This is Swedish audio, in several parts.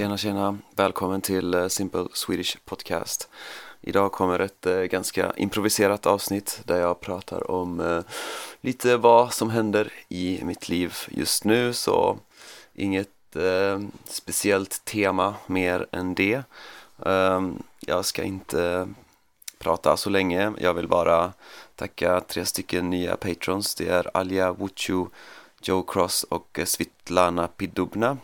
Tjena tjena! Välkommen till eh, Simple Swedish Podcast. Idag kommer ett eh, ganska improviserat avsnitt där jag pratar om eh, lite vad som händer i mitt liv just nu så inget speciellt tema mer än det. Ehm, jag ska inte prata så länge, jag vill bara tacka tre stycken nya patrons. Det är Alja Wuchu, Joe Cross och Svitlana Pidubna.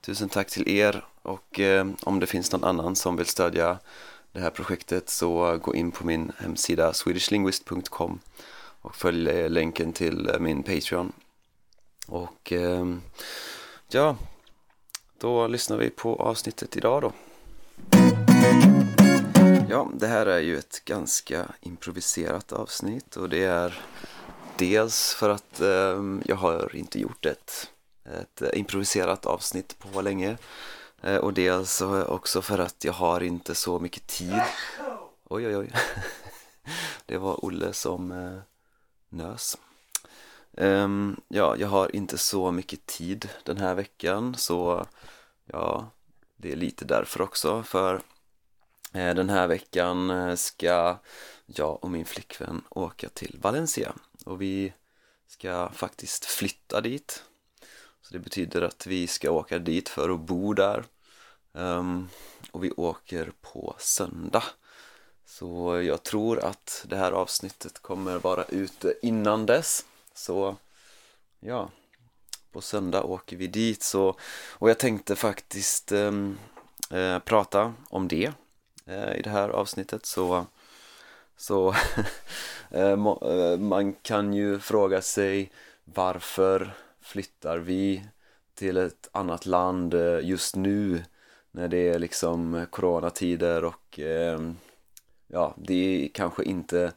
Tusen tack till er och eh, om det finns någon annan som vill stödja det här projektet så gå in på min hemsida swedishlinguist.com och följ eh, länken till eh, min Patreon. Och eh, ja, då lyssnar vi på avsnittet idag då. Ja, det här är ju ett ganska improviserat avsnitt och det är dels för att eh, jag har inte gjort ett, ett improviserat avsnitt på länge Eh, och dels alltså också för att jag har inte så mycket tid. Oj, oj, oj. Det var Olle som eh, nös. Ehm, ja, jag har inte så mycket tid den här veckan så ja, det är lite därför också för eh, den här veckan ska jag och min flickvän åka till Valencia och vi ska faktiskt flytta dit så det betyder att vi ska åka dit för att bo där. Um, och vi åker på söndag. Så jag tror att det här avsnittet kommer vara ute innan dess. Så ja på söndag åker vi dit. Så och jag tänkte faktiskt um, uh, prata om det uh, i det här avsnittet. Så så uh, man kan ju fråga sig varför flyttar vi till ett annat land eh, just nu när det är liksom coronatider och eh, ja, det är kanske inte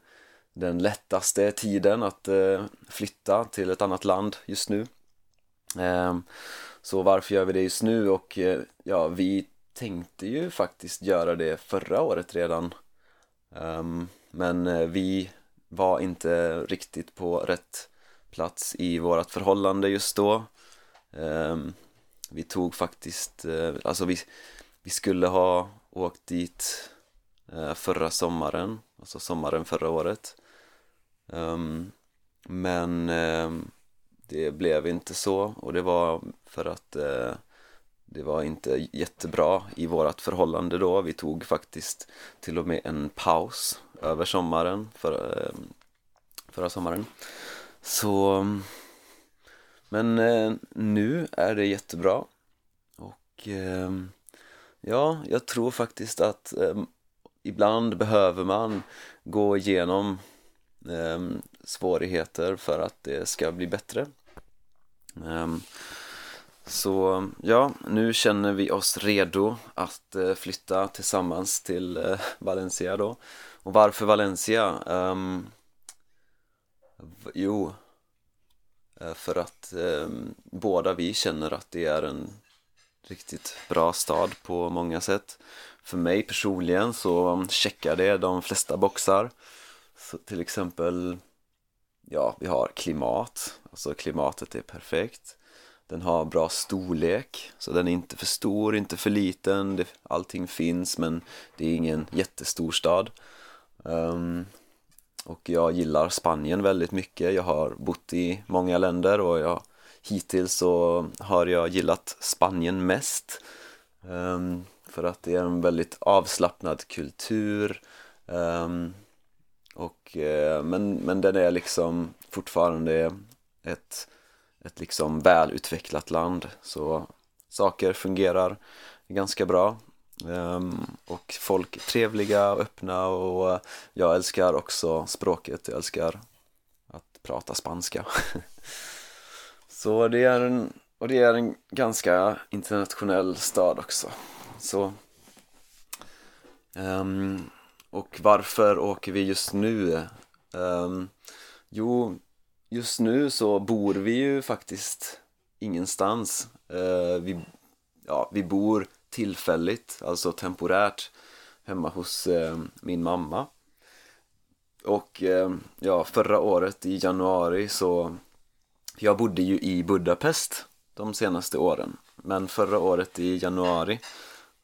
den lättaste tiden att eh, flytta till ett annat land just nu. Ehm, så varför gör vi det just nu? Och ja, vi tänkte ju faktiskt göra det förra året redan. Ehm, men vi var inte riktigt på rätt plats i vårt förhållande just då ehm, vi tog faktiskt, eh, alltså vi, vi skulle ha åkt dit eh, förra sommaren, alltså sommaren förra året ehm, men ehm, det blev inte så och det var för att eh, det var inte jättebra i vårt förhållande då. Vi tog faktiskt till och med en paus över sommaren, för, förra sommaren. Så men eh, nu är det jättebra och eh, ja, jag tror faktiskt att eh, ibland behöver man gå igenom eh, svårigheter för att det ska bli bättre. Eh, så ja, nu känner vi oss redo att eh, flytta tillsammans till Valencia då. Och varför Valencia? Jo, eh, för att eh, båda vi känner att det är en riktigt bra stad på många sätt. För mig personligen så checkar det de flesta boxar. Så till exempel, ja, vi har klimat, alltså klimatet är perfekt. Den har bra storlek, så den är inte för stor, inte för liten, det, allting finns men det är ingen jättestor stad. Um, och jag gillar Spanien väldigt mycket. Jag har bott i många länder och jag, hittills så har jag gillat Spanien mest. Um, för att det är en väldigt avslappnad kultur. Um, och, uh, men, men den är liksom fortfarande ett, ett liksom välutvecklat land. Så saker fungerar ganska bra Ehm, och folk är trevliga och öppna och eh, jag älskar också språket, jag älskar att prata spanska. Så det är en, och det är en ganska internationell stad också. Så um, och varför åker vi just nu? Um, jo, just nu så bor vi ju faktiskt ingenstans. Uh, vi, ja, vi bor tillfälligt, alltså temporärt hemma hos eh, min mamma. Och eh, ja, förra året i januari så jag bodde ju i Budapest de senaste åren men förra året i januari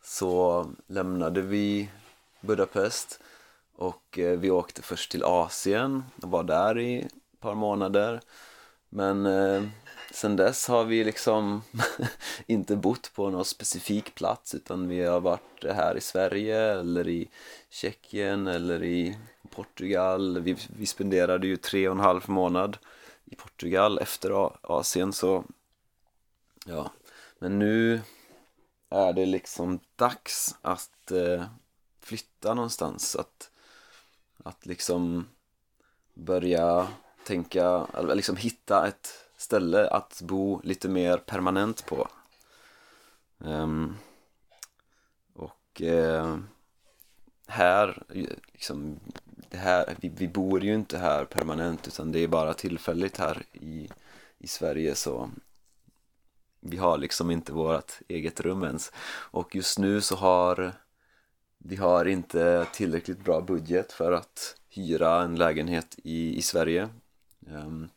så lämnade vi Budapest och eh, vi åkte först till Asien och var där i ett par månader. Men eh, sen dess har vi liksom inte bott på någon specifik plats utan vi har varit här i Sverige eller i Tjeckien eller i Portugal. Vi, vi spenderade ju tre och en halv månad i Portugal efter Asien så ja, men nu är det liksom dags att eh, flytta någonstans att, att liksom börja tänka, eller liksom hitta ett ställe att bo lite mer permanent på. Um, och uh, här, liksom, det här vi, vi, bor ju inte här permanent utan det är bara tillfälligt här i, i Sverige så vi har liksom inte vårt eget rum ens. Och just nu så har vi har inte tillräckligt bra budget för att hyra en lägenhet i, i Sverige. Um,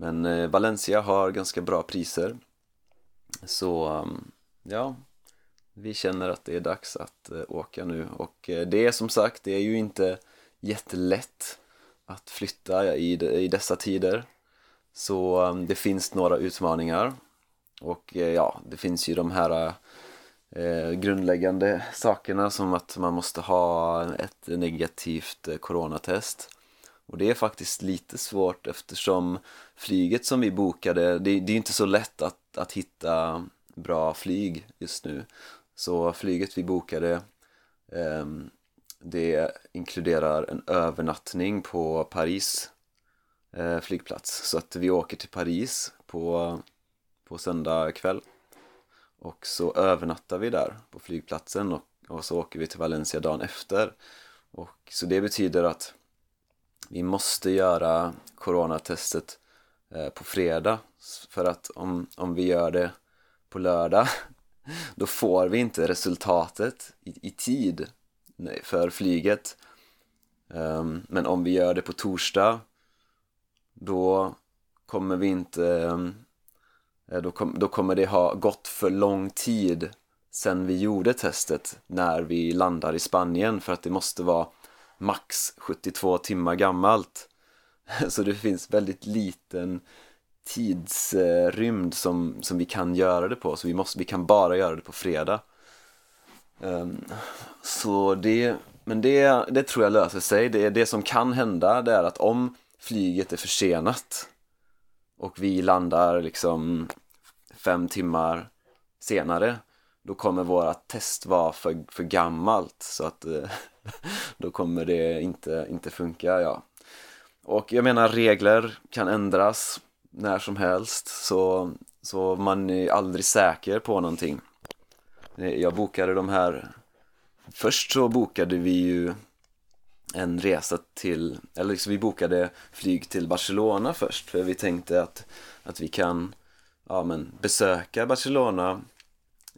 men eh, Valencia har ganska bra priser. Så mm, ja vi känner att det är dags att eh, åka nu. Och eh, det är som sagt, det är ju inte jättelätt att flytta i, i dessa tider. Så mm, det finns några utmaningar. Och ja, det finns ju de här eh, grundläggande sakerna som att man måste ha ett negativt eh, coronatest och det är faktiskt lite svårt eftersom flyget som vi bokade, det, det är inte så lätt att, att hitta bra flyg just nu. Så flyget vi bokade eh, det inkluderar en övernattning på Paris eh, flygplats. Så att vi åker till Paris på, på söndag kväll. Och så övernattar vi där på flygplatsen och, och så åker vi till Valencia dagen efter. Och så det betyder att vi måste göra coronatestet eh, på fredag. För att om, om vi gör det på lördag då får vi inte resultatet i, i tid för flyget. Ehm, men om vi gör det på torsdag då kommer vi inte eh, då, kom, då kommer det ha gått för lång tid sen vi gjorde testet när vi landar i Spanien för att det måste vara max 72 timmar gammalt. Så det finns väldigt liten tidsrymd som, som vi kan göra det på. Så vi, måste, vi kan bara göra det på fredag. Um, så det men det, det tror jag löser sig. Det, det som kan hända det är att om flyget är försenat och vi landar liksom fem timmar senare då kommer våra test vara för, för gammalt så att eh, då kommer det inte, inte funka ja. Och jag menar regler kan ändras när som helst så, så man är aldrig säker på någonting. Eh, jag bokade de här Först så bokade vi ju en resa till, eller liksom vi bokade flyg till Barcelona först för vi tänkte att, att vi kan ja, men besöka Barcelona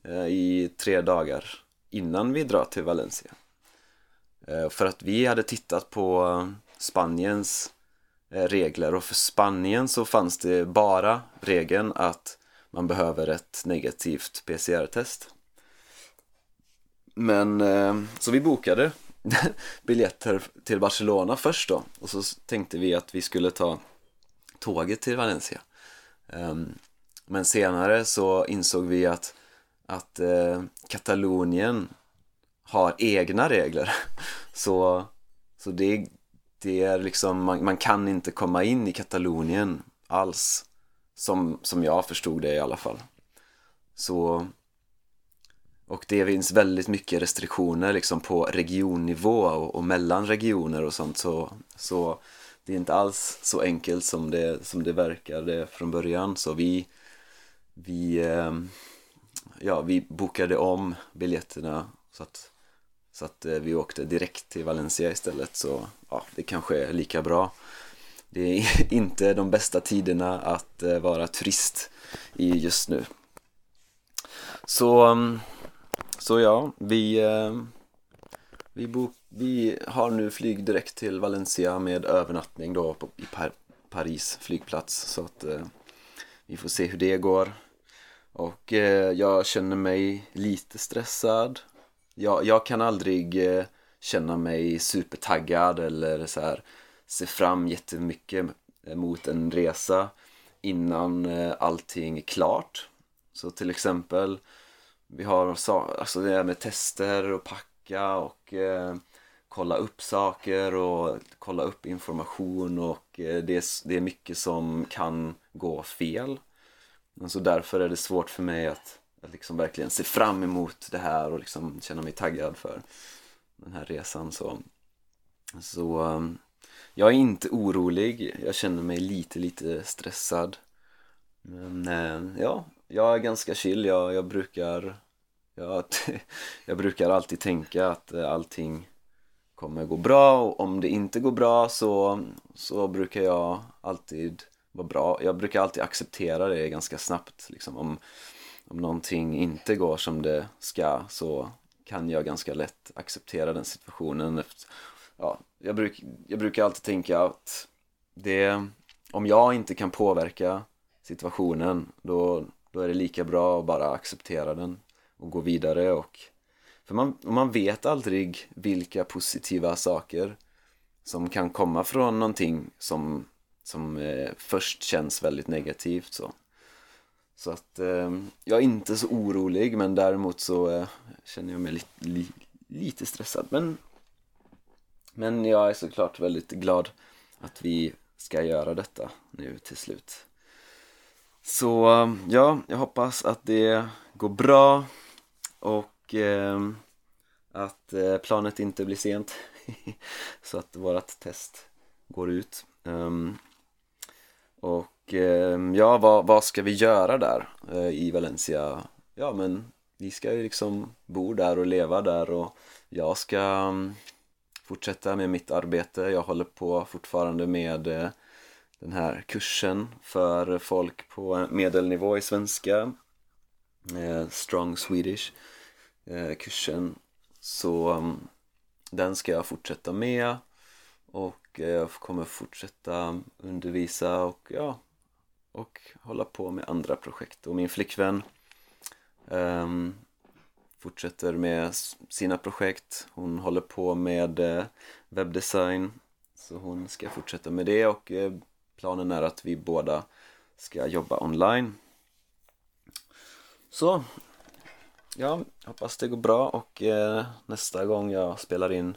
Eh, i tre dagar innan vi drar till Valencia. Eh, för att vi hade tittat på Spaniens eh, regler och för Spanien så fanns det bara regeln att man behöver ett negativt PCR-test. Men så vi bokade biljetter till Barcelona först då och så tänkte vi att vi skulle ta tåget till Valencia. Ehm, men senare så insåg vi att, att eh, Katalonien har egna regler. Så, så det, det är liksom, man, man, kan inte komma in i Katalonien alls som, som jag förstod det i alla fall. Så och det finns väldigt mycket restriktioner liksom på regionnivå och, och mellan regioner och sånt så, så det är inte alls så enkelt som det, som det verkade från början. Så vi vi, eh, ja, vi bokade om biljetterna så att så att eh, vi åkte direkt till Valencia istället så ja, det kanske är lika bra. Det är inte de bästa tiderna att eh, vara turist i just nu. Så, mm, så ja, vi, eh, vi, bok, vi har nu flyg direkt till Valencia med övernattning då på, i Par Paris flygplats så att vi får se hur det går. Och eh, jag känner mig lite stressad. Jag, jag kan aldrig eh, känna mig supertaggad eller så här se fram jättemycket mot en resa innan eh, allting är klart. Så till exempel vi har alltså det här med tester och packa och eh, kolla upp saker och kolla upp information och eh, det, är, det är mycket som kan gå fel. Så därför är det svårt för mig att, att liksom verkligen se fram emot det här och liksom känna mig taggad för den här resan. Så, så um, jag är inte orolig, jag känner mig lite, lite stressad. Men eh, ja, jag är ganska chill, jag, jag brukar jag, jag brukar alltid tänka att eh, allting kommer gå bra och om det inte går bra så, så brukar jag alltid vara bra. Jag brukar alltid acceptera det ganska snabbt. Liksom. Om, om någonting inte går som det ska så kan jag ganska lätt acceptera den situationen. Efter, ja, jag, bruk, jag brukar alltid tänka att det, om jag inte kan påverka situationen då, då är det lika bra att bara acceptera den och gå vidare och för man, man vet aldrig vilka positiva saker som kan komma från någonting som, som eh, först känns väldigt negativt så. Så att eh, jag är inte så orolig men däremot så eh, känner jag mig li, li, lite stressad men, men jag är såklart väldigt glad att vi ska göra detta nu till slut. Så eh, ja, jag hoppas att det går bra och eh, att eh, planet inte blir sent så att vårat test går ut um, och eh, ja, vad, vad ska vi göra där eh, i Valencia? Ja men vi ska ju liksom bo där och leva där och jag ska um, fortsätta med mitt arbete. Jag håller på fortfarande med eh, den här kursen för folk på medelnivå i svenska eh, Strong Swedish eh, kursen så um, den ska jag fortsätta med och eh, jag kommer fortsätta undervisa och ja och hålla på med andra projekt. Och min flickvän um, fortsätter med sina projekt. Hon håller på med eh, webbdesign så hon ska fortsätta med det. Och eh, planen är att vi båda ska jobba online. Så ja, hoppas det går bra och eh, nästa gång jag spelar in